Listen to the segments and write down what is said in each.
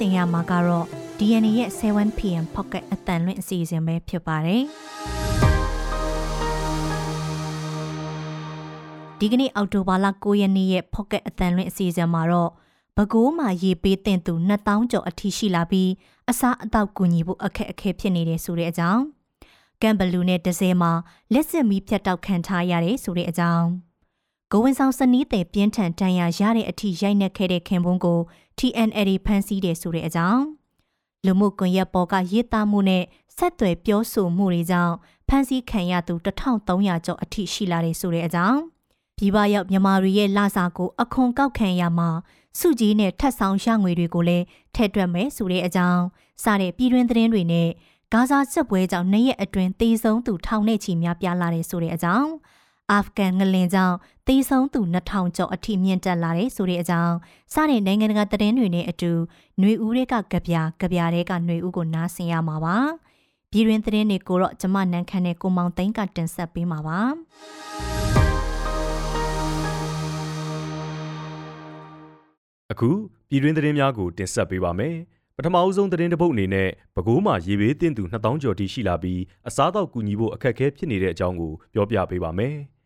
ဆင်ရမှာကတော့ DNA ရဲ့ 7pm pocket အတန်လွင့်အစီအစဉ်ပဲဖြစ်ပါတယ်။ဒီကနေ့အောက်တိုဘာလ9ရက်နေ့ရဲ့ pocket အတန်လွင့်အစီအစဉ်မှာတော့ပဲခူးမှာရေပေးတင်သူ2000ကျော်အထိရှိလာပြီးအစားအသောက်ကူညီဖို့အခက်အခဲဖြစ်နေတယ်ဆိုတဲ့အကြောင်းကမ်ဘလူနဲ့ဒဇယ်မှာလက်စစ်မီးဖြတ်တောက်ခံထားရတယ်ဆိုတဲ့အကြောင်းကိုဝင်ဆောင်စနီးတဲ့ပြင်းထန်တန်ရာရတဲ့အထိရိုက်နှက်ခဲ့တဲ့ခင်ပွန်းကို TNL ဖမ်းဆီးတယ်ဆိုတဲ့အကြောင်းလူမှုကွန်ရက်ပေါ်ကရေးသားမှုနဲ့ဆက်သွယ်ပြောဆိုမှုတွေကြောင့်ဖမ်းဆီးခံရသူ1300ကျော်အထိရှိလာတယ်ဆိုတဲ့အကြောင်းပြည်ပရောက်မြန်မာတွေရဲ့လစာကိုအခွန်ကောက်ခံရမှာစုကြီးနဲ့ထပ်ဆောင်ရငွေတွေကိုလည်းထည့်တွက်မယ်ဆိုတဲ့အကြောင်းစတဲ့ပြည်တွင်းသတင်းတွေနဲ့ဂါဇာစစ်ပွဲကြောင့်နှစ်ရက်အတွင်းတေဆုံးသူထောင်နဲ့ချီများပြားလာတယ်ဆိုတဲ့အကြောင်း အာဖဂန်ငလင်ကြောင့်တေဆုံးသူ2000ကျော်အထိမြင့်တက်လာတယ်ဆိုတဲ့အကြောင်းစတဲ့နိုင်ငံတကာသတင်းတွေနဲ့အတူຫນွေဦးတွေကကြပြကြပြတွေကຫນွေဦးကိုနားဆင်ရမှာပါပြည်တွင်းသတင်းတွေကိုတော့ကျမနန်းခမ်းနဲ့ကိုမောင်သိန်းကတင်ဆက်ပေးမှာပါအခုပြည်တွင်းသတင်းများကိုတင်ဆက်ပေးပါမယ်။ပထမအဦးဆုံးသတင်းတစ်ပုဒ်အနေနဲ့ပဲခူးမှာရေဘေးတင်သူ2000ကျော်ထိရှိလာပြီးအစားအသောက်ကူညီဖို့အခက်အခဲဖြစ်နေတဲ့အကြောင်းကိုပြောပြပေးပါမယ်။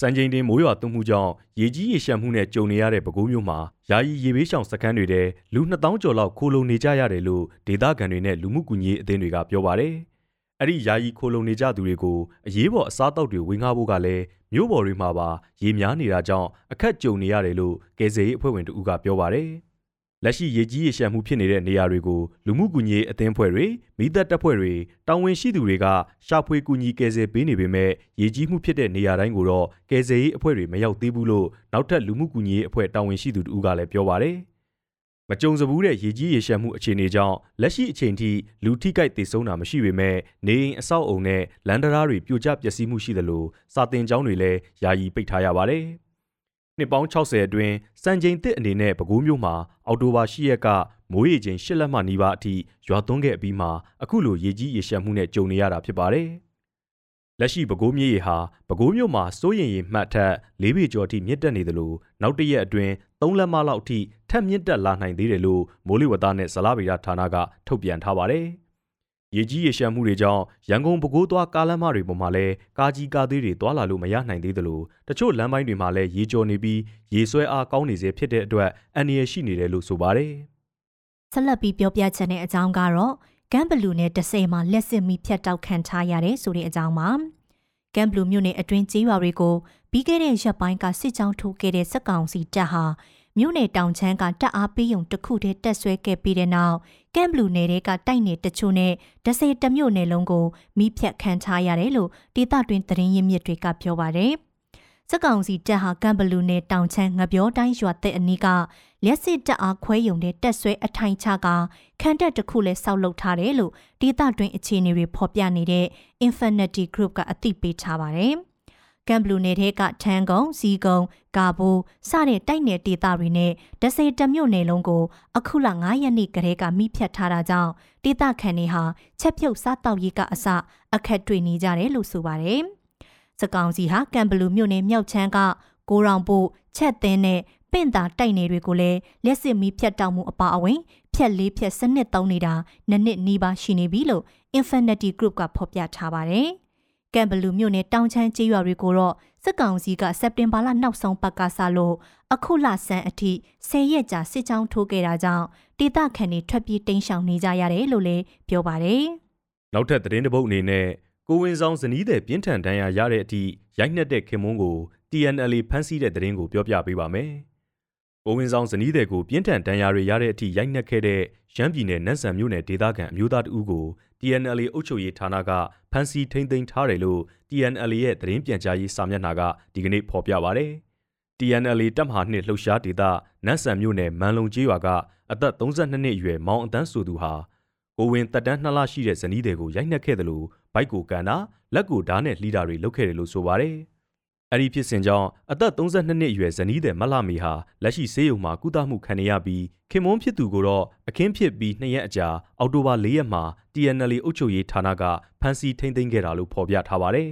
စံချိန်တင်မိုးရွာသွန်းမှုကြောင့်ရေကြီးရေရှမ်းမှုနဲ့ကြုံနေရတဲ့ပဲခူးမြို့မှာယာယီရေဘေးရှောင်စခန်းတွေထဲလူ2000ကျော်လောက်ခိုလုံနေကြရတယ်လို့ဒေသခံတွေနဲ့လူမှုကူညီရေးအသင်းတွေကပြောပါတယ်။အဲ့ဒီယာယီခိုလုံနေကြသူတွေကိုအရေးပေါ်အစားအသောက်တွေဝင်ငှဖို့ကလည်းမြို့ပေါ်တွေမှာပါရေများနေတာကြောင့်အခက်ကြုံနေရတယ်လို့ကယ်ဆယ်ရေးအဖွဲ့ဝင်တို့ကပြောပါတယ်။ လက်ရှိရေကြီးရေရှမ်းမှုဖြစ်နေတဲ့နေရာတွေကိုလူမှုကူညီရေးအသင်းဖွဲ့တွေမိသက်တပ်ဖွဲ့တွေတာဝန်ရှိသူတွေကရှာဖွေကူညီကယ်ဆယ်ပေးနေပေမဲ့ရေကြီးမှုဖြစ်တဲ့နေရာတိုင်းကိုတော့ကယ်ဆယ်ရေးအဖွဲ့တွေမရောက်သေးဘူးလို့နောက်ထပ်လူမှုကူညီရေးအဖွဲ့တာဝန်ရှိသူတို့ကလည်းပြောပါတယ်။မကြုံစဘူးတဲ့ရေကြီးရေရှမ်းမှုအခြေအနေကြောင့်လက်ရှိအချိန်ထိလူထိကြိုက်သေဆုံးတာမရှိပေမဲ့နေအိမ်အဆောက်အုံနဲ့လမ်းတရားတွေပြိုကျပျက်စီးမှုရှိသလိုစာတင်ကျောင်းတွေလည်းယာယီပိတ်ထားရပါတယ်။ နှစ်ပေါင်း60အတွင်းစံချိန်သစ်အနေနဲ့ပဲခူးမြို့မှာအော်တိုဘာ10ရက်ကမိုးရေချိန်10လက်မှနီးပါးအထိရွာသွန်းခဲ့ပြီးမှအခုလိုရေကြီးရေရှမ်းမှုနဲ့ကြုံနေရတာဖြစ်ပါတယ်။လက်ရှိပဲခူးမြေဟာပဲခူးမြို့မှာစိုးရင်ရင်မှတ်ထက်၄ပေကျော်အထိမြင့်တက်နေသလိုနောက်တရက်အတွင်း3လက်မလောက်အထိထပ်မြင့်တက်လာနိုင်သေးတယ်လို့မိုးလေဝသနဲ့ဇလဗေဒဌာနကထုတ်ပြန်ထားပါတယ်။ ရေကြီးရေရှမ်းမှုတွေကြောင့်ရန်ကုန်ပဲခူးသွားကားလမ်းမတွေပေါ်မှာလည်းကားကြီးကားသေးတွေသွားလာလို့မရနိုင်သေးသလိုတချို့လမ်းပိုင်းတွေမှာလည်းရေကျော်နေပြီးရေဆွဲအားကောင်းနေစေဖြစ်တဲ့အတွက်အန္တရာယ်ရှိနေတယ်လို့ဆိုပါတယ်။ဆက်လက်ပြီးပြောပြချင်တဲ့အကြောင်းကတော့ကမ်ဘလူနဲ့တဆိမှာလက်စစ်မီဖြတ်တောက်ခံထားရတဲ့ဆိုတဲ့အကြောင်းပါ။ကမ်ဘလူမြို့နယ်အတွင်းကျေးရွာတွေကိုပြီးခဲ့တဲ့ရက်ပိုင်းကစစ်ကြောင်းထိုးခဲ့တဲ့စက်ကောင်စီတပ်ဟာ မြို့နယ်တောင်ချမ်းကတပ်အားပေးုံတစ်ခုတည်းတက်ဆွဲခဲ့ပြီးတဲ့နောက်ကမ်ဘလူနယ်တွေကတိုက်နယ်တချို့နဲ့ဒဇယ်တမြို့နယ်လုံးကိုမိဖြတ်ခံထားရတယ်လို့ဒေသတွင်းသတင်းရင်းမြစ်တွေကပြောပါတယ်။စက်ကောင်စီတပ်ဟာကမ်ဘလူနယ်တောင်ချမ်းငပြောတိုင်းရွာတဲ့အနီးကလက်စစ်တပ်အားခွဲယုံတဲ့တက်ဆွဲအထိုင်ချကခံတက်တစ်ခုလဲစောက်လုပ်ထားတယ်လို့ဒေသတွင်းအခြေအနေတွေဖော်ပြနေတဲ့ Infinity Group ကအသိပေးထားပါတယ်။ ကမ်ဘလူနယ်ထဲကထန်းကုန်းစီကုန်းကာဘူစတဲ့တိုက်နယ်ဒေသတွေနဲ့ဒစေတမြို့နယ်လုံးကိုအခုလ9ရက်နေ့ကတည်းကမိဖြတ်ထားတာကြောင့်ဒေသခံတွေဟာချက်ပြုတ်စားတောက်ရေးကအစအခက်တွေ့နေကြတယ်လို့ဆိုပါတယ်။စကောင်စီဟာကမ်ဘလူမြို့နယ်မြောက်ချမ်းကကိုရောင်ပို့ချက်သင်းနဲ့ပင့်တာတိုက်နယ်တွေကိုလည်းလက်စစ်မီးဖြတ်တောက်မှုအပါအဝင်ဖြက်လေးဖြက်စနစ်သုံးနေတာနှစ်နှစ်နီးပါးရှိနေပြီလို့ Infinity Group ကဖော်ပြထားပါတယ်။ ကမ်ဘလူမြို့နယ်တောင်ချမ်းကျေးရွာတွေကိုတော့စစ်ကောင်စီကစက်တင်ဘာလနောက်ဆုံးပတ်ကစားလို့အခုလဆန်းအထိ10ရက်ကြာစစ်ကြောင်းထိုးခဲ့တာကြောင့်ဒေသခံတွေထွက်ပြေးတိမ်းရှောင်နေကြရတယ်လို့လည်းပြောပါတယ်။နောက်ထပ်သတင်းတစ်ပုဒ်အနေနဲ့ကိုဝင်ဆောင်ဇနီးတဲ့ပြင်းထန်ဒဏ်ရာရတဲ့အထိရိုက်နှက်တဲ့ခင်မွန်းကို TNL ဖမ်းဆီးတဲ့သတင်းကိုပြောပြပေးပါမယ်။ ကိုဝင်ဆောင်ဇနီးတဲ့ကိုပြင်းထန်ဒဏ်ရာတွေရတဲ့အထိရိုက်နှက်ခဲ့တဲ့ရမ်းပြည်နယ်နန်းဆန်မြို့နယ်ဒေသခံအမျိုးသားတဦးကို TNL အုပ်ချုပ်ရေးဌာနကဖမ်းဆီးထိန်းသိမ်းထားတယ်လို့ TNL ရဲ့သတင်းပြန်ကြားရေးစာမျက်နှာကဒီကနေ့ဖော်ပြပါဗျ။ TNL တပ်မဟာနှစ်လှုပ်ရှားဒေသနန်းဆန်မြို့နယ်မန်လုံကျေးရွာကအသက်32နှစ်အရွယ်မောင်အတန်းဆိုသူဟာကိုဝင်တက်တန်း2လရှိတဲ့ဇနီးတွေကိုရိုက်နှက်ခဲ့တယ်လို့ဘိုက်ကိုကန်တာလက်ကိုဓာတ်နဲ့လှီးတာတွေလုပ်ခဲ့တယ်လို့ဆိုပါတယ်။ အဲ့ဒီဖြစ်စဉ်ကြောင့်အသက်32နှစ်အရွယ်ဇနီးတဲ့မလှမီဟာလက်ရှိဆေးရုံမှာကုသမှုခံနေရပြီးခင်မွန်းဖြစ်သူကိုတော့အခင်းဖြစ်ပြီး2ရက်အကြာအောက်တိုဘာ4ရက်မှာ TNL အုပ်ချုပ်ရေးဌာနကဖမ်းဆီးထိန်းသိမ်းခဲ့တာလို့ဖော်ပြထားပါတယ်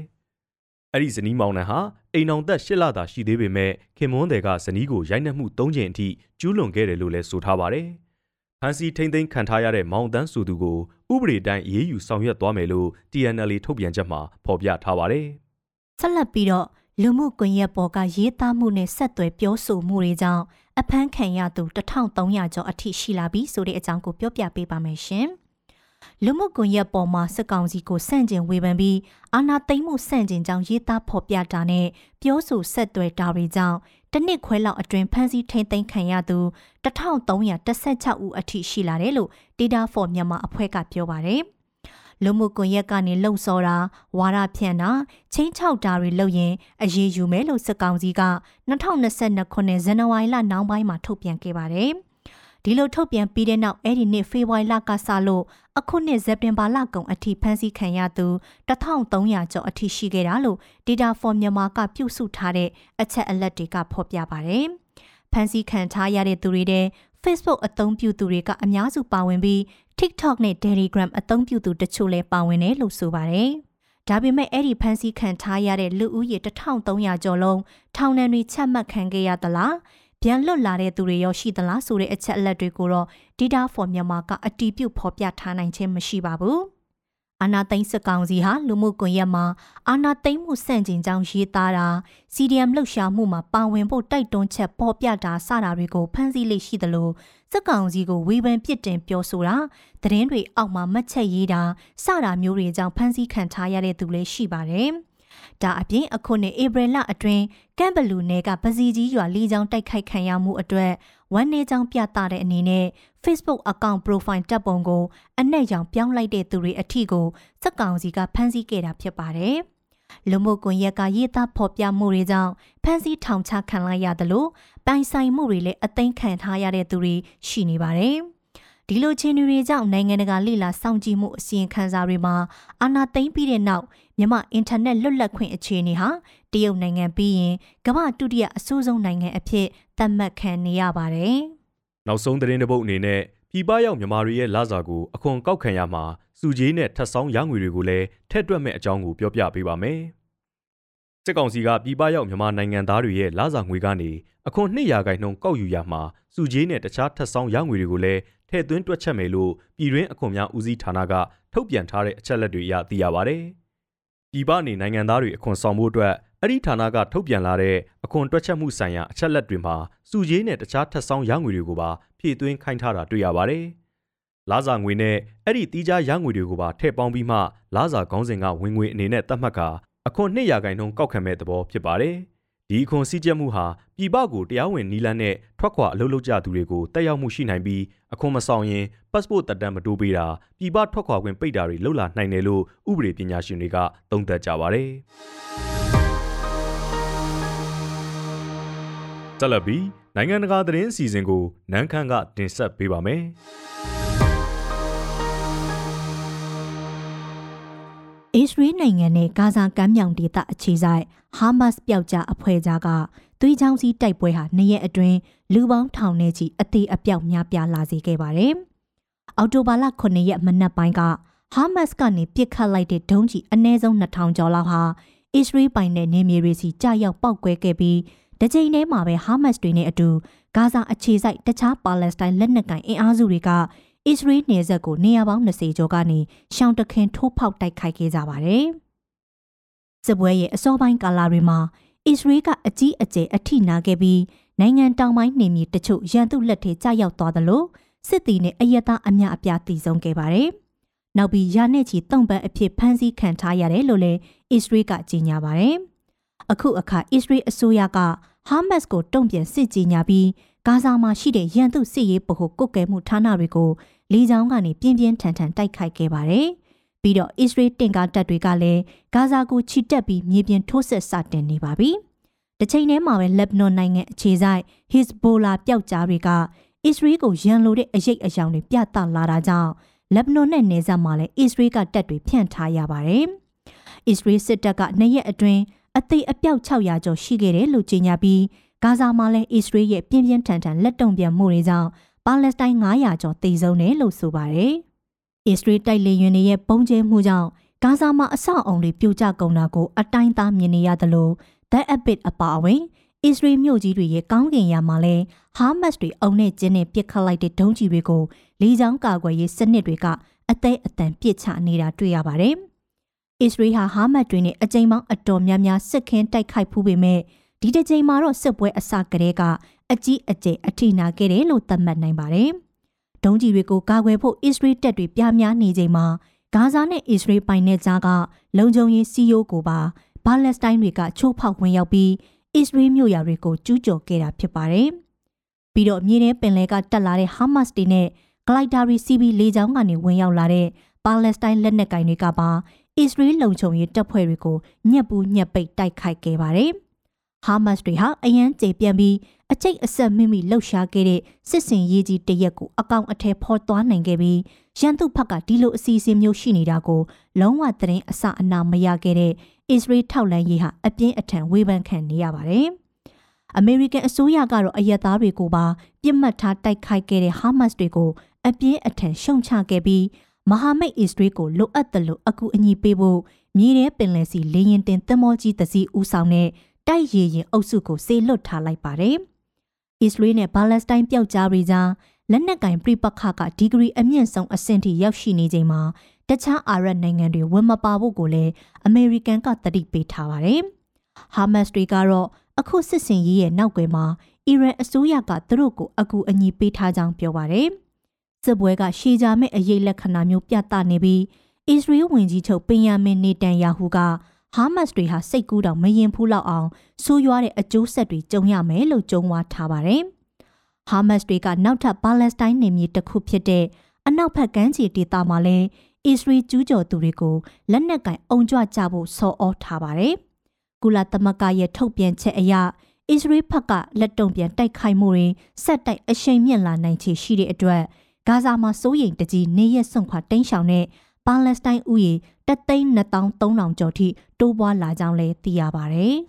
။အဲ့ဒီဇနီးမောင်နှံဟာအိမ်အောင်သက်၈လသာရှိသေးပေမဲ့ခင်မွန်းတွေကဇနီးကိုရိုက်နှက်မှု၃ကြိမ်အထိကျူးလွန်ခဲ့တယ်လို့လည်းဆိုထားပါတယ်ဖမ်းဆီးထိန်းသိမ်းခံထားရတဲ့မောင်တန်းစုသူကိုဥပဒေတိုင်းအေးအေးယူဆောင်ရွက်သွားမယ်လို့ TNL ထုတ်ပြန်ချက်မှာဖော်ပြထားပါတယ်။ဆက်လက်ပြီးတော့ လူမှုကွန်ရက်ပေါ်ကရေးသားမှုနဲ့ဆက်သွယ်ပြောဆိုမှုတွေကြောင့်အဖမ်းခံရသူ1300ကျော်အထိရှိလာပြီဆိုတဲ့အကြောင်းကိုပြောပြပေးပါမယ်ရှင်။လူမှုကွန်ရက်ပေါ်မှာစစ်ကောင်စီကိုဆန့်ကျင်ဝေဖန်ပြီးအာဏာသိမ်းမှုဆန့်ကျင်ကြောင်းရေးသားဖော်ပြတာနဲ့ပြောဆိုဆက်သွယ်တာတွေကြောင့်တနစ်ခွဲလောက်အတွင်းဖမ်းဆီးထိန်းသိမ်းခံရသူ1316ဦးအထိရှိလာတယ်လို့ Data for Myanmar အဖွဲ့ကပြောပါတယ်။ လူမှုကွန်ရက်ကနေလှုံ့ဆော်တာဝါဒဖြန့်တာချင်းချောက်တာတွေလုပ်ရင်အရေးယူမယ်လို့စစ်ကောင်စီက2022ခုနှစ်ဇန်နဝါရီလနောက်ပိုင်းမှာထုတ်ပြန်ခဲ့ပါတယ်။ဒီလိုထုတ်ပြန်ပြီးတဲ့နောက်အဲ့ဒီနှစ်ဖေဖော်ဝါရီလကစလို့အခုနှစ်စက်တင်ဘာလကုန်အထိဖမ်းဆီးခံရသူ1300ကျော်အထိရှိခဲ့တာလို့ Data for Myanmar ကပြုစုထားတဲ့အချက်အလက်တွေကဖော်ပြပါတယ်။ဖမ်းဆီးခံထားရတဲ့သူတွေတဲ့ Facebook အသုံးပြုသူတွေကအများစုပါဝင်ပြီး TikTok နဲ့ Telegram အသုံးပြုသူတချို့လည်းပါဝင်တယ်လို့ဆိုပါတယ်။ဒါပေမဲ့အဲ့ဒီဖမ်းဆီးခံထားရတဲ့လူဦးရေ1300ကျော်လုံးထောင်ဒဏ်တွေချမှတ်ခံခဲ့ရသလားပြန်လွတ်လာတဲ့သူတွေရောရှိသလားဆိုတဲ့အချက်အလက်တွေကိုတော့ Data for Myanmar ကအတီးပြုတ်ဖော်ပြထားနိုင်ခြင်းမရှိပါဘူး။ အာနာသိန်းစကောင်စီဟာလူမှုကွန်ရက်မှာအာနာသိန်းမှုစန့်ကျင်ကြောင်းရေးသားတာ CDM လှုပ်ရှားမှုမှာပါဝင်ဖို့တိုက်တွန်းချက်ပေါ်ပြတာစတာတွေကိုဖန်ဆီးလိရှိသလိုစကောင်စီကိုဝေဖန်ပြစ်တင်ပြောဆိုတာသတင်းတွေအောက်မှာမှတ်ချက်ရေးတာစတာမျိုးတွေကြောင့်ဖန်ဆီးခံထားရတဲ့သူလည်းရှိပါတယ်။ဒါအပြင်အခုနှစ်ဧပြီလအတွင်းကမ်ဘလူနယ်ကပစီကြီးရွာလေးချောင်းတိုက်ခိုက်ခံရမှုအတွက်ဝန်နေချောင်းပြသတဲ့အနေနဲ့ Facebook account profile တပ်ပုံကိုအနက်ရောင်ပြောင်းလိုက်တဲ့သူတွေအထိကိုစက်ကောင်စီကဖမ်းဆီးခဲ့တာဖြစ်ပါတယ်။လူမှုကွန်ရက်ကရေးသားဖော်ပြမှုတွေကြောင့်ဖမ်းဆီးထောင်ချခံလိုက်ရတယ်လို့ပိုင်ဆိုင်မှုတွေလည်းအသိမ်းခံထားရတဲ့သူတွေရှိနေပါတယ်။ဒီလိုချင်းတွေကြောင့်နိုင်ငံတကာလိလာစောင့်ကြည့်မှုအစီရင်ခံစာတွေမှာအာဏာသိမ်းပြီးတဲ့နောက်မြန်မာအင်တာနက်လွတ်လပ်ခွင့်အခြေအနေဟာတရုတ်နိုင်ငံပြီးရင်ကမ္ဘာဒုတိယအဆိုးဆုံးနိုင်ငံအဖြစ်သတ်မှတ်ခံနေရပါတယ်။ နောက်ဆုံးသတင်းတစ်ပုဒ်အနေနဲ့ပြည်ပရောက်မြန်မာတွေရဲ့လစာကိုအခွန်ကောက်ခံရမှာစုကြီးနဲ့ထပ်ဆောင်ရငွေတွေကိုလည်းထည့်တွက်မဲ့အကြောင်းကိုပြောပြပေးပါမယ်။စစ်ကောင်စီကပြည်ပရောက်မြန်မာနိုင်ငံသားတွေရဲ့လစာငွေကနေအခွန်2ရာခိုင်နှုန်းကောက်ယူရမှာစုကြီးနဲ့တခြားထပ်ဆောင်ရငွေတွေကိုလည်းထည့်သွင်းတွက်ချက်မယ်လို့ပြည်တွင်းအခွန်များဦးစီးဌာနကထုတ်ပြန်ထားတဲ့အချက်လက်တွေအရသိရပါဗျ။ပြည်ပနေနိုင်ငံသားတွေအခွန်ဆောင်ဖို့အတွက် အဲ့ဒီဌာနကထုတ်ပြန်လာတဲ့အခွန်တွက်ချက်မှုဆိုင်ရာအချက်လက်တွေမှာစုရေးနဲ့တခြားထပ်ဆောင်ရငွေတွေကိုပါဖြည့်သွင်းခိုင်းထားတာတွေ့ရပါတယ်။လာစာငွေနဲ့အဲ့ဒီတီးခြားရငွေတွေကိုပါထည့်ပေါင်းပြီးမှလာစာခေါင်းစဉ်ကဝင်ငွေအနေနဲ့သတ်မှတ်ကာအခွန်2ရာခိုင်နှုန်းကောက်ခံမဲ့သဘောဖြစ်ပါတယ်။ဒီအခွန်စည်းကြပ်မှုဟာပြည်ပကိုတရားဝင်နီးလန်းနဲ့ထွက်ခွာအလုပ်လုပ်ကြသူတွေကိုတက်ရောက်မှုရှိနိုင်ပြီးအခွန်မဆောင်ရင် passport တက်တမ်းမတိုးပေးတာပြည်ပထွက်ခွာခွင့်ပိတ်တာတွေလုပ်လာနိုင်တယ်လို့ဥပဒေပညာရှင်တွေကသုံးသပ်ကြပါတယ်။ တက်လက်ပြီးနိုင်ငံတကာသတင်းအစီအစဉ်ကိုနန်းခမ်းကတင်ဆက်ပေးပါမယ်။အစ္စရေးနိုင်ငံနဲ့ဂါဇာကမ်းမြောင်ဒေသအခြေဆိုင်ဟာမတ်စ်ပျောက်ကြားအဖွဲ့ကြားကသွေးချောင်းစီးတိုက်ပွဲဟာနှစ်ရက်အတွင်းလူပေါင်းထောင်နဲ့ချီအသေးအပြောက်များပြားလာစေခဲ့ပါတယ်။အော်တိုဘာလ9ရက်မနက်ပိုင်းကဟာမတ်စ်ကနေပစ်ခတ်လိုက်တဲ့ဒုံးကျည်အနည်းဆုံး2000ကျော်လောက်ဟာအစ္စရေးပိုင်တဲ့နေမြေတွေစီကြာရောက်ပောက်ကွဲခဲ့ပြီး တစ်ချိန်တည်းမှာပဲဟာမတ်စ်တွေနဲ့အတူဂါဇာအခြေစိုက်တခြားပါလက်စတိုင်းလက်နက်ကိုင်အင်အားစုတွေကအစ္စရေးနယ်စပ်ကိုနေရာပေါင်း20ကျော်ကနေရှောင်းတခင်ထိုးဖောက်တိုက်ခိုက်ခဲ့ကြပါတယ်။စစ်ပွဲရဲ့အစောပိုင်းကာလတွေမှာအစ္စရေးကအကြီးအကျယ်အထိနာခဲ့ပြီးနိုင်ငံတောင်ပိုင်းနေမြေတချို့ရန်သူလက်ထဲကျရောက်သွားသလိုစစ်တီနဲ့အယက်သားအများအပြားတည်ဆုံခဲ့ပါတယ်။နောက်ပြီးယာနဲ့ချီတုံ့ပန်းအဖြစ်ဖမ်းဆီးခံထားရတယ်လို့လည်းအစ္စရေးကကြေညာပါတယ်။ အခုအခါအစ္စရေးအစိုးရကဟာမတ်စ်ကိုတုံ့ပြန်စစ်ကြေညာပြီးဂါဇာမှာရှိတဲ့ရန်သူစစ်ရေးဗဟိုကုတ်ကဲမှုဌာနတွေကိုလေကြောင်းကနေပြင်းပြင်းထန်ထန်တိုက်ခိုက်ခဲ့ပါတယ်။ပြီးတော့အစ္စရေးတင်ကားတပ်တွေကလည်းဂါဇာကိုချီတက်ပြီးမြေပြင်ထိုးစစ်စတင်နေပါပြီ။တစ်ချိန်တည်းမှာပဲလက်ဘနွန်နိုင်ငံအခြေစိုက် Hezbollah ပျောက်ကြားတွေကအစ္စရေးကိုရန်လိုတဲ့အရေးအယောင်တွေပြသလာတာကြောင့်လက်ဘနွန်နဲ့နေဆက်မှာလည်းအစ္စရေးကတပ်တွေဖြန့်ထားရပါတယ်။အစ္စရေးစစ်တပ်ကနှစ်ရက်အတွင်း အသေးအပြောက်600ကျော်ရှိခဲ့တယ်လို့ကြေညာပြီးဂါဇာမှာလည်းအစ္စရေးရဲ့ပြင်းပြင်းထန်ထန်လက်တုံ့ပြန်မှုတွေကြောင့်ပါလက်စတိုင်း900ကျော်သေဆုံးတယ်လို့ဆိုပါတယ်။အစ္စရေးတိုက်လေယာဉ်တွေရဲ့ပုံကျဲမှုကြောင့်ဂါဇာမှာအဆောက်အုံတွေပြိုကျကုန်တာကိုအတိုင်းသားမြင်နေရသလို The Abit အပါအဝင်အစ္စရေးမြို့ကြီးတွေရဲ့ကောင်းကင်ယာမှာလဲဟာမတ်စ်တွေအုံနဲ့ကျင်းနဲ့ပစ်ခတ်လိုက်တဲ့ဒုံးကျည်တွေကိုလေကြောင်းကာကွယ်ရေးစနစ်တွေကအသေးအတန်ပြစ်ချနေတာတွေ့ရပါတယ်။ အစ္စရေးဟာဟာမတ်တွေနဲ့အကြိမ်ပေါင်းအတော်များများစစ်ခင်းတိုက်ခိုက်ဖူးပေမဲ့ဒီတစ်ကြိမ်မှာတော့စစ်ပွဲအစကတည်းကအကြီးအကျယ်အထိနာခဲ့တယ်လို့သတ်မှတ်နိုင်ပါတယ်။ဒုံးကြီးတွေကိုကာကွယ်ဖို့အစ္စရေးတပ်တွေပြားများနေချိန်မှာဂါဇာနဲ့အစ္စရေးပိုင်နယ်ကြားကလုံခြုံရေးစီးရိုးကိုပါဘာလက်စတိုင်းတွေကချိုးဖောက်ဝင်ရောက်ပြီးအစ္စရေးမြို့ရွာတွေကိုကျူးကျော်ခဲ့တာဖြစ်ပါတယ်။ပြီးတော့မြေထဲပင်လယ်ကတက်လာတဲ့ဟာမတ်စ်တွေနဲ့ဂလိုက်တာရီစီဘီလေကြောင်းကနေဝင်ရောက်လာတဲ့ပါလက်စတိုင်းလက်နက်ကင်တွေကပါ အစ္စရေးလုံခြုံရေးတပ်ဖွဲ့တွေကိုညှက်ပူးညှက်ပိတ်တိုက်ခိုက်ခဲ့ပါတယ်။ဟာမတ်စ်တွေဟာအရန်ကျေပြန်ပြီးအကျိတ်အဆက်မိမိလှုပ်ရှားခဲ့တဲ့စစ်စင်ရေးကြီးတရက်ကိုအကောင်အထည်ဖော်သွားနိုင်ခဲ့ပြီးရန်သူဖက်ကဒီလိုအစီအစဉ်မျိုးရှိနေတာကိုလုံးဝသတင်းအစအနာမရခဲ့တဲ့အစ္စရေးထောက်လန်းရေးဟာအပြင်းအထန်ဝေဖန်ခံနေရပါတယ်။အမေရိကန်အစိုးရကတော့အရက်သားတွေကိုပါပြစ်မှတ်ထားတိုက်ခိုက်ခဲ့တဲ့ဟာမတ်စ်တွေကိုအပြင်းအထန်ရှုံချခဲ့ပြီး မဟာမိတ်အစ္စရေးကိုလိုအပ်တယ်လို့အကူအညီပေးဖို့မြေထဲပင်လယ်စီလေရင်တင်သင်္ဘောကြီးတစ်စီးဦးဆောင်တဲ့တိုက်ရည်ရင်အုပ်စုကိုဆေလွတ်ထားလိုက်ပါတယ်။အစ္စရေးနဲ့ပါလက်စတိုင်းပျောက်ကြားတွေကြားလက်နက်ကင်ပြိပခကဒီဂရီအမြင့်ဆုံးအဆင့်ထိရောက်ရှိနေချိန်မှာတခြားအာရပ်နိုင်ငံတွေဝန်မပါဖို့ကိုလည်းအမေရိကန်ကတတိပေးထားပါတယ်။ဟာမတ်စ်တွေကတော့အခုစစ်စင်ရေးရဲ့နောက်ွယ်မှာအီရန်အစိုးရကသူတို့ကိုအကူအညီပေးထားကြောင်းပြောပါတယ်။ စစ်ပွဲကရှေးကြမဲ့အရေးလက္ခဏာမျိုးပြသနေပြီးအစ္စရေးဝန်ကြီးချုပ်ပင်ယာမင်နေတန်ယာဟုကဟာမတ်စ်တွေဟာစိတ်ကူးတောင်မရင်ဖူးလောက်အောင်ဆိုးရွားတဲ့အကျိုးဆက်တွေကြုံရမယ်လို့ကြုံဝါထားပါတယ်။ဟာမတ်စ်တွေကနောက်ထပ်ပါလက်စတိုင်းနေမြေတစ်ခုဖြစ်တဲ့အနောက်ဘက်ကမ်းခြေဒေသမှာလည်းအစ္စရေးကျူးကျော်သူတွေကိုလက်နက်ကင်အုံကြွကြဖို့ဆော်ဩထားပါတယ်။ကုလသမဂ္ဂရဲ့ထုတ်ပြန်ချက်အရအစ္စရေးဘက်ကလက်တုံပြန်တိုက်ခိုက်မှုတွေဆက်တိုက်အရှိန်မြင့်လာနိုင်ခြေရှိတဲ့အတွက် ဂါဇာမှာစိုးရိမ်တကြီးနေရက်စွန့်ခွာတိမ်းရှောင်တဲ့ပါလက်စတိုင်းဥယျာဉ်3,300ကျော်ထိတိုးပွားလာကြောင်းလည်းသိရပါတယ်။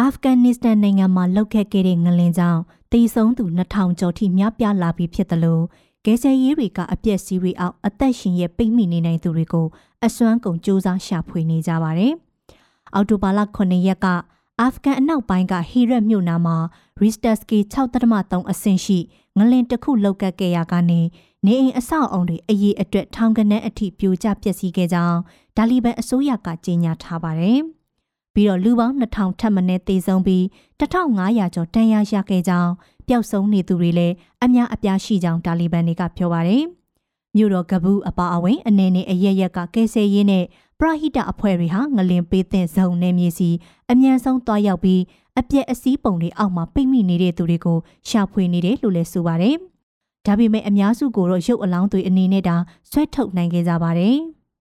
အာဖဂန်နစ္စတန်နိုင်ငံမှာလောက်ခဲ့ခဲ့တဲ့ငလင်ကြောင့်တေဆုံးသူ2000ကျော်ထိများပြားလာပြီးဖြစ်တယ်လို့ကဲဆယ်ရေးတွေကအပြက်စီးတွေအောက်အသက်ရှင်ရဲ့ပိတ်မိနေနိုင်သူတွေကိုအစွမ်းကုန်စူးစမ်းရှာဖွေနေကြပါတယ်။အော်တိုဘာလ9ရက်က အာဖဂန်အနောက်ပိုင်းကဟီရက်မြို့နားမှာရီစတက်စကီ6.3အဆင့်ရှိငလင်တစ်ခုလောက်ကပ်ခဲ့ရကနေနေအိမ်အဆောက်အုံတွေအရေးအတွက်ထောင်ကနန်းအထိပြိုကျပျက်စီးခဲ့ကြောင်းဒါလီဘန်အစိုးရကကြေညာထားပါတယ်။ပြီးတော့လူပေါင်း2000ထပ်မံသေဆုံးပြီး1500ကျော်တန်ရာရခဲ့ကြောင်းပျောက်ဆုံးနေသူတွေလည်းအများအပြားရှိကြောင်းတာလီဘန်တွေကပြောပါတယ်။မြို့တော်ကဘူးအပါအဝင်အနေနဲ့အရရက်ကကဲဆယ်ရေးနဲ့ ပရဟိတအဖွဲ့တွေဟာငလင်ပေးတဲ့ဇုံနယ်မြေစီအမြန်ဆုံးတွားရောက်ပြီးအပြက်အစည်းပုံတွေအောက်မှာပိတ်မိနေတဲ့သူတွေကိုရှာဖွေနေတယ်လို့လည်းဆိုပါတယ်။ဒါပေမဲ့အများစုကိုတော့ရုပ်အလောင်းတွေအနေနဲ့တာဆွဲထုတ်နိုင်ခဲ့ကြပါတယ်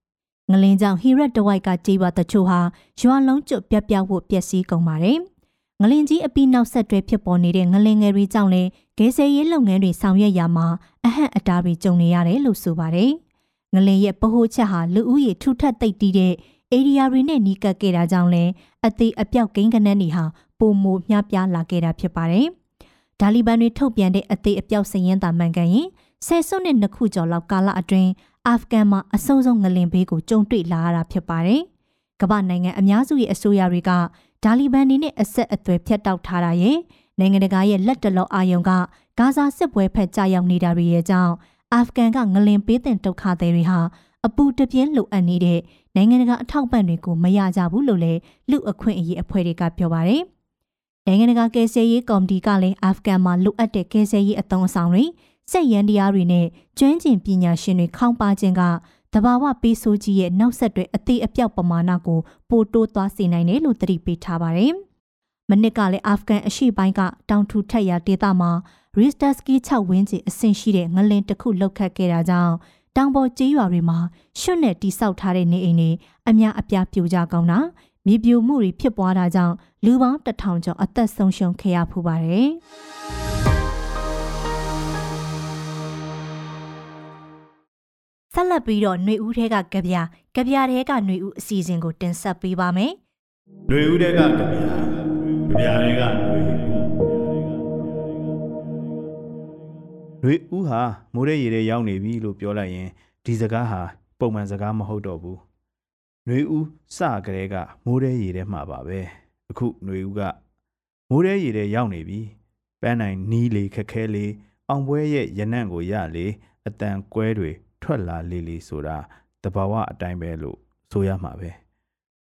။ငလင်ကြောင့်ဟီရက်တဝိုက်ကကြေးပါတချို့ဟာရွာလုံးကျွတ်ပြပြဖို့ပျက်စီးကုန်ပါတယ်။ငလင်ကြီးအပြီးနောက်ဆက်တွဲဖြစ်ပေါ်နေတဲ့ငလင်ငယ်တွေကြောင့်လည်းဂဲဆယ်ရေးလုပ်ငန်းတွေဆောင်ရွက်ရမှာအဟန့်အတားတွေကြုံနေရတယ်လို့ဆိုပါတယ်။ ငလင်ရဲ့ပဟိုချက်ဟာလူဦးရေထူထပ်သိပ်တီးတဲ့ဧရိယာတွေနဲ့နီးကပ်ခဲ့တာကြောင့်လည်းအသေးအပြောက်ကိန်းကနန်းတွေဟာပုံမမျှပြားလာခဲ့တာဖြစ်ပါတယ်။ဒါလီဘန်တွေထုတ်ပြန်တဲ့အသေးအပြောက်စရင်တာမှန်ကန်ရင်ဆယ်စုနှစ်နှစ်ခုကျော်လောက်ကာလအတွင်းအာဖဂန်မှာအဆုံးဆုံးငလင်ဘေးကိုကြုံတွေ့လာရတာဖြစ်ပါတယ်။ကမ္ဘာနိုင်ငံအများစုရဲ့အစိုးရတွေကဒါလီဘန်တွေနဲ့အဆက်အသွယ်ဖြတ်တောက်ထားတာရဲ့နိုင်ငံတကာရဲ့လက်တလောအာယုံကဂါဇာစစ်ပွဲဖက်ကြရောက်နေတာတွေရဲ့ကြောင့် အာဖဂန်ကငလင်ပေးတဲ့ဒုက္ခသည်တွေဟာအပူတပြင်းလိုအပ်နေတဲ့နိုင်ငံတကာအထောက်ပံ့တွေကိုမရကြဘူးလို့လည်းလူအခွင့်အရေးအဖွဲ့တွေကပြောပါတယ်။နိုင်ငံတကာကယ်ဆယ်ရေးကော်မတီကလည်းအာဖဂန်မှာလိုအပ်တဲ့ကယ်ဆယ်ရေးအသုံးအဆောင်တွေစက်ရန်တရားတွေနဲ့ကျွမ်းကျင်ပညာရှင်တွေခေါင်းပါခြင်းကတဘာဝပေးဆိုးကြီးရဲ့နောက်ဆက်တွဲအသေးအပြောက်ပမာဏကိုပိုတိုးသွားစေနိုင်တယ်လို့သတိပေးထားပါတယ်။မနစ်ကလည်းအာဖဂန်အရှေ့ပိုင်းကတောင်ထူထက်ရာဒေသမှာ ရီစတာစကီ6ဝင်းကျင်အဆင့်ရှိတဲ့ငလင်တစ်ခုလောက်ခတ်ခဲ့တာကြောင့်တောင်ပေါ်ကျေးရွာတွေမှာရွှွနဲ့တိဆောက်ထားတဲ့နေအိမ်တွေအများအပြားပြိုကျကောင်းတာမြေပြိုမှုတွေဖြစ်ပွားတာကြောင့်လူပေါင်းတထောင်ကျော်အသက်ဆုံးရှုံးခဲ့ရဖူးပါတယ်။ဆက်လက်ပြီးတော့ຫນွေဦးထဲကကြပြကြပြထဲကຫນွေဦးအစီအစဉ်ကိုတင်ဆက်ပေးပါမယ်။ຫນွေဦးထဲကကြပြကြပြထဲကຫນွေຫ လွေဦးဟာမိုးရဲရေရဲရောက်နေပြီလို့ပြောလိုက်ရင်ဒီစကားဟာပုံမှန်စကားမဟုတ်တော့ဘူးလွေဦးစကလေးကမိုးရဲရေထဲမှာပါပဲအခုလွေဦးကမိုးရဲရေထဲရောက်နေပြီပန်းနိုင်နီးလေခက်ခဲလေအောင်ပွဲရဲ့ရနံ့ကိုရလေအတန်ကွဲတွေထွက်လာလေလေဆိုတာတဘာဝအတိုင်းပဲလို့ဆိုရမှာပဲ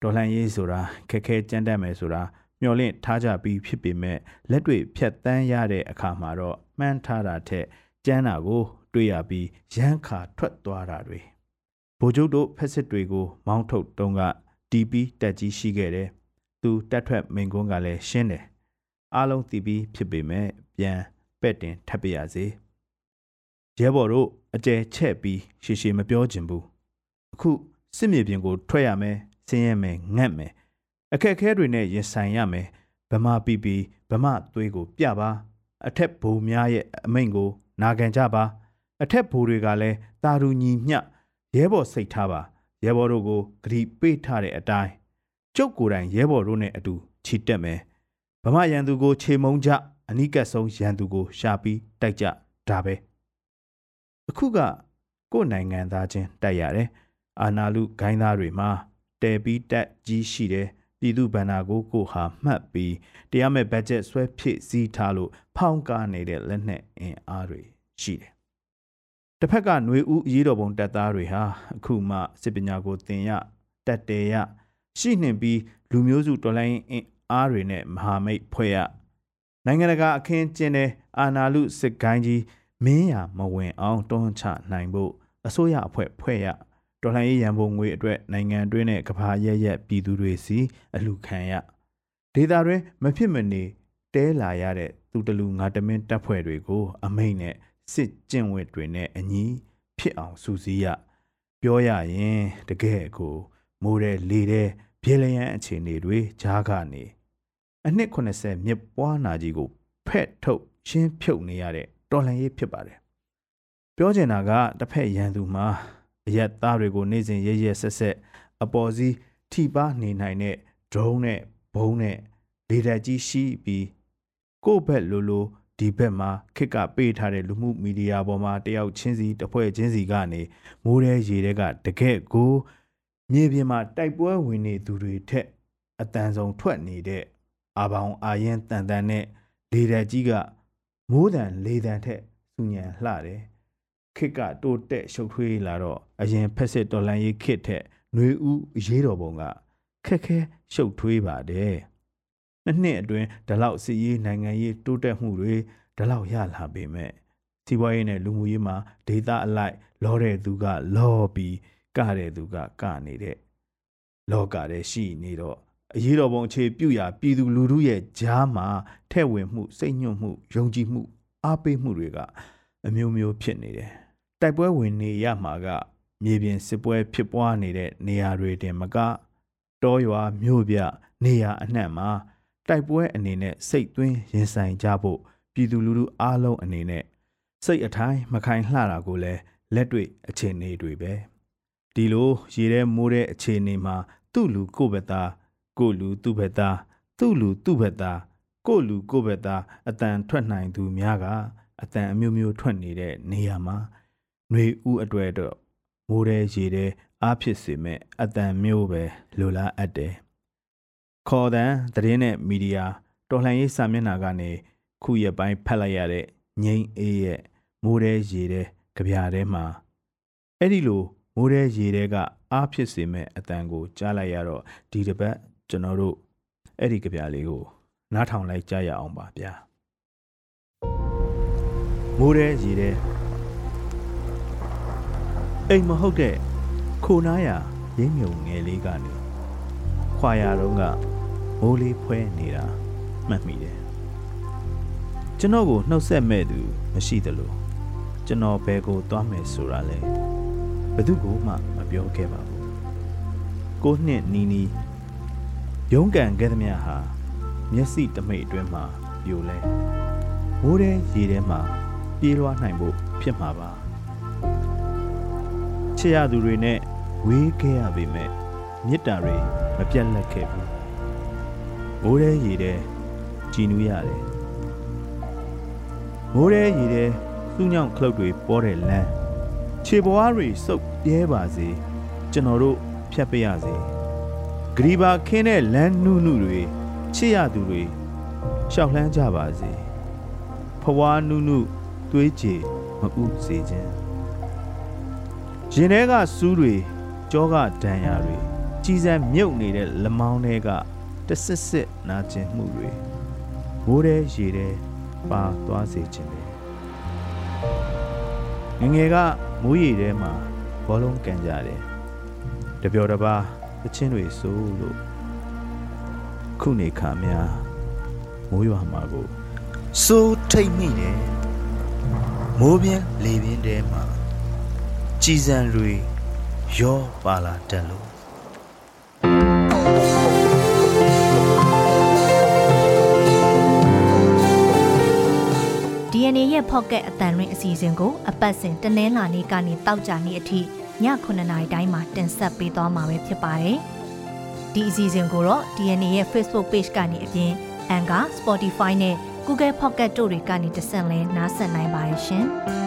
တော်လှန်ရေးဆိုတာခက်ခဲကြမ်းတမ်းမယ်ဆိုတာမျော်လင့်ထားကြပြီးဖြစ်ပေမဲ့လက်တွေဖြတ်တန်းရတဲ့အခါမှာတော့ မှန်းထားတာထက်ကျန်းတာကို တွေ့ရပြီးရမ်းခါထွက်သွားတာတွေဗိုလ်ချုပ်တို့ဖက်စစ်တွေကို မောင်းထုတ်တုံးကတီးပြီးတက်ကြီးရှိခဲ့တယ်သူတက်ထွက်မိန်ကွန်းကလည်းရှင်းတယ်အားလုံးတီးပြီးဖြစ်ပေမဲ့ပြန်ပဲ့တင်ထပ်ပြရစေရဲဘော်တို့အကျဲချက်ပြီးရှေရှေမပြောချင်ဘူးအခုစစ်မြေပြင်ကို ထွက်ရမယ်ဆင်းရဲမယ်ငတ်မယ်အခက်အခဲတွေနဲ့ရင်ဆိုင်ရမယ်ဗမာပီပီဗမာသွေးကို ပြပါ အထက်ဘုံများရဲ့အမိန့်ကို နာခံကြပါ အထက်ဘိုးတွေကလည်းတာရူညီမျှရဲဘော်စိတ်ထားပါရဲဘော်တို့ကိုဂရီပေးထားတဲ့အတိုင်းကျုပ်ကိုယ်တိုင်ရဲဘော်တို့နဲ့အတူချီတက်မယ်ဗမာရန်သူကိုခြေမုံကြအနိကတ်ဆုံးရန်သူကိုရှာပြီးတိုက်ကြဒါပဲအခုကကိုယ်နိုင်ငံသားချင်းတိုက်ရတယ်အာနာလူဂိုင်းသားတွေမှာတဲပြီးတက်ကြီးရှိတယ် ပြည်သူဗန္နာကိုကိုဟာမှတ်ပြီးတရားမဲ့ဘတ်ဂျက်ဆွဲဖြည့်စည်းထားလို့ဖောင်းကားနေတဲ့လက်နက်အင်အားတွေရှိတယ်တစ်ဖက်ကຫນွေဦးအရေးတော်ပုံတပ်သားတွေဟာအခုမှစစ်ပညာကိုသင်ရတက်တယ်ရရှိနှင်ပြီးလူမျိုးစုတော်လိုင်းအင်အားတွေနဲ့မဟာမိတ်ဖွဲ့ရနိုင်ငံတကာအခင်းကျင်းတဲ့အာနာလူစစ်ကိုင်းကြီးမင်းရမဝင်အောင်တွန်းချနိုင်ဖို့အစိုးရအဖွဲ့ဖွဲ့ရ တော်လှန်ရေးရန်ပုံငွေအတွက်နိုင်ငံတွင်းနဲ့ကဘာရက်ရက်ပြည်သူတွေစီအလှခံရဒေတာတွင်မဖြစ်မနေတဲလာရတဲ့သူတလူငါတမင်းတပ်ဖွဲ့တွေကို အမိန့်နဲ့စစ်ကျင့်ဝတ်တွေနဲ့အညီဖြစ်အောင်စူးစီးရပြောရရင်တကယ်ကို မိုးတဲ့လေတဲ့ပြေလျံအခြေအနေတွေကြားကနေအနှစ်80မြစ်ပွားနာကြီးကိုဖက်ထုတ်ရှင်းဖြုတ်နေရတဲ့တော်လှန်ရေးဖြစ်ပါတယ်ပြောချင်တာကတစ်ဖက်ရန်သူမှာ အရက်သားတွေကိုနေ့စဉ်ရဲရဲဆက်ဆက်အပေါ်စီးထိပါနေနိုင်တဲ့ drone နဲ့ဘုံနဲ့လေတပ်ကြီးရှိပြီးကိုယ့်ဘက်လိုလိုဒီဘက်မှာခစ်ကပေးထားတဲ့လူမှုမီဒီယာပေါ်မှာတယောက်ချင်းစီတစ်ဖွဲ့ချင်းစီကနေမိုးရဲရေတွေကတကယ့်ကိုမြေပြင်မှာတိုက်ပွဲဝင်နေသူတွေထက်အတန်ဆုံးထွက်နေတဲ့အာဘောင်အာရင်တန်တန်နဲ့လေတပ်ကြီးကမိုးတန်လေတန်ထက်စူညံလှတယ် ခစ်ကတိုးတက်ရှုပ်ထွေးလာတော့အရင်ဖက်စစ်တော်လန်ရေးခစ်ထက်ຫນွေဦးရေးတော်ပုံကခက်ခဲရှုပ်ထွေးပါတယ်နှစ်နှစ်အတွင်းဒီလောက်စီရေးနိုင်ငံရေးတိုးတက်မှုတွေဒီလောက်ရလာပေမဲ့စီးပွားရေးနဲ့လူမှုရေးမှာဒေတာအလိုက် လောတဲ့သူက လောပြီးကတဲ့သူကကနေတဲ့လောကတဲ့ရှိနေတော့အရေးတော်ပုံအခြေပြုရာပြည်သူလူထုရဲ့ကြားမှာထဲ့ဝင်မှုစိတ်ညွတ်မှုယုံကြည်မှုအားပေးမှုတွေက အမျိုးမျိုးဖြစ်နေတယ်တိုက်ပွဲဝင်နေရမှာကမြေပြင်စစ်ပွဲဖြစ်ပွားနေတဲ့နေရာတွေတင်မကတောရွာမြို့ပြနေရာအနှံ့မှာတိုက်ပွဲအနေနဲ့စိတ်သွင်းရင်ဆိုင်ကြဖို့ပြည်သူလူထုအားလုံးအနေနဲ့စိတ်အထိုင်မခိုင်လှတာကိုလည်းလက်တွေ့အခြေအနေတွေပဲဒီလိုရေထဲမိုးတဲ့အခြေအနေမှာသူ့လူကိုယ့်ဘက်သားကိုယ့်လူသူ့ဘက်သားသူ့လူသူ့ဘက်သားကိုယ့်လူကိုယ့်ဘက်သားအတန်ထွက်နိုင်သူများက အတန်အမျိုးမျိုးထွက်နေတဲ့နေရာမှာຫນွေဥအတွေ့တော့မိုးတဲ့ရေတဲ့အားဖြစ်စေမဲ့အတန်မျိုးပဲလိုလားအပ်တယ်ခေါ်တန်သတင်းနဲ့မီဒီယာတော်လှန်ရေးစာမျက်နှာကနေခုရက်ပိုင်းဖတ်လိုက်ရတဲ့ငိမ့်အေးရဲ့မိုးတဲ့ရေတဲ့ကြပြားထဲမှာအဲ့ဒီလိုမိုးတဲ့ရေတဲ့ကအားဖြစ်စေမဲ့အတန်ကိုကြားလိုက်ရတော့ဒီတစ်ပတ်ကျွန်တော်တို့အဲ့ဒီကြပြားလေးကိုနားထောင်လိုက်ကြရအောင်ပါဗျာ မိုးတဲ့ရေတဲ့အိမ်မဟုတ်တဲ့ခိုနားရရင်းမြုံငယ်လေးကနေခွာရတော့ကမိုးလေးဖွဲနေတာမှတ်မိတယ်ကျွန်တော်ကိုနှုတ်ဆက်မဲ့သူမရှိသလိုကျွန်တော်ဘယ်ကိုသွားမယ်ဆိုတာလဲဘယ်သူကမှမပြောခဲ့ပါဘူးကိုနှစ်နီးနီးရုံးကန်ခဲ့သမျှဟာမျက်စိတမိတ်အတွင်းမှာပြိုလဲမိုးတဲ့ရေထဲမှာ ပြေးလွှားနိုင်ဖို့ဖြစ်မှာပါချစ်ရသူတွေနဲ့ဝေးခဲ့ရပေမဲ့မေတ္တာတွေမပြတ်လက်ခဲ့ဘူးမိုးတဲ့ရေထဲကြည်နူးရတယ်မိုးတဲ့ရေထဲစူးညောင်ခလုတ်တွေပေါ်တဲ့လမ်းခြေပွားတွေစုပ်ပြဲပါစေကျွန်တော်တို့ဖြတ်ပေးရစေဂရီဘာခင်းတဲ့လမ်းနုနုတွေချစ်ရသူတွေရှောက်လှမ်းကြပါစေဖွားနုနု သွေးကြည်မဥစေခြင်းရင်ထဲကစူးတွေကြောကဒဏ်ရာတွေကြီးစံမြုပ်နေတဲ့လမောင်းတွေကတဆစ်စစ်နာကျင်မှုတွေမိုးတဲ့ရေတဲ့ပါသွားစေခြင်းပဲငယ်ငယ်ကမိုးရေထဲမှာဘောလုံးကန်ကြတယ်တပြောတပါအချင်းတွေစိုးလို့ခုနေခါများမိုးရွာမှာကိုစိုးထိတ်မိတယ် မိုးပြင်းလေပြင်းတဲမှာကြည်စံတွေရောပါလာတတ်လို့ DNA ရဲ့ Pocket အတန်ရင်းအစီအစဉ်ကိုအပတ်စဉ်တနင်္လာနေ့ကနေတောက်ကြနေ့အထိည9:00နာရီတိုင်းမှာတင်ဆက်ပေးသွားမှာပဲဖြစ်ပါတယ်။ဒီအစီအစဉ်ကိုတော့ DNA ရဲ့ Facebook Page ကနေအပြင် Anchor, Spotify နဲ့ Google Pocket တို့တွေကနေတဆင့်လဲနားဆင်နိုင်ပါတယ်ရှင်။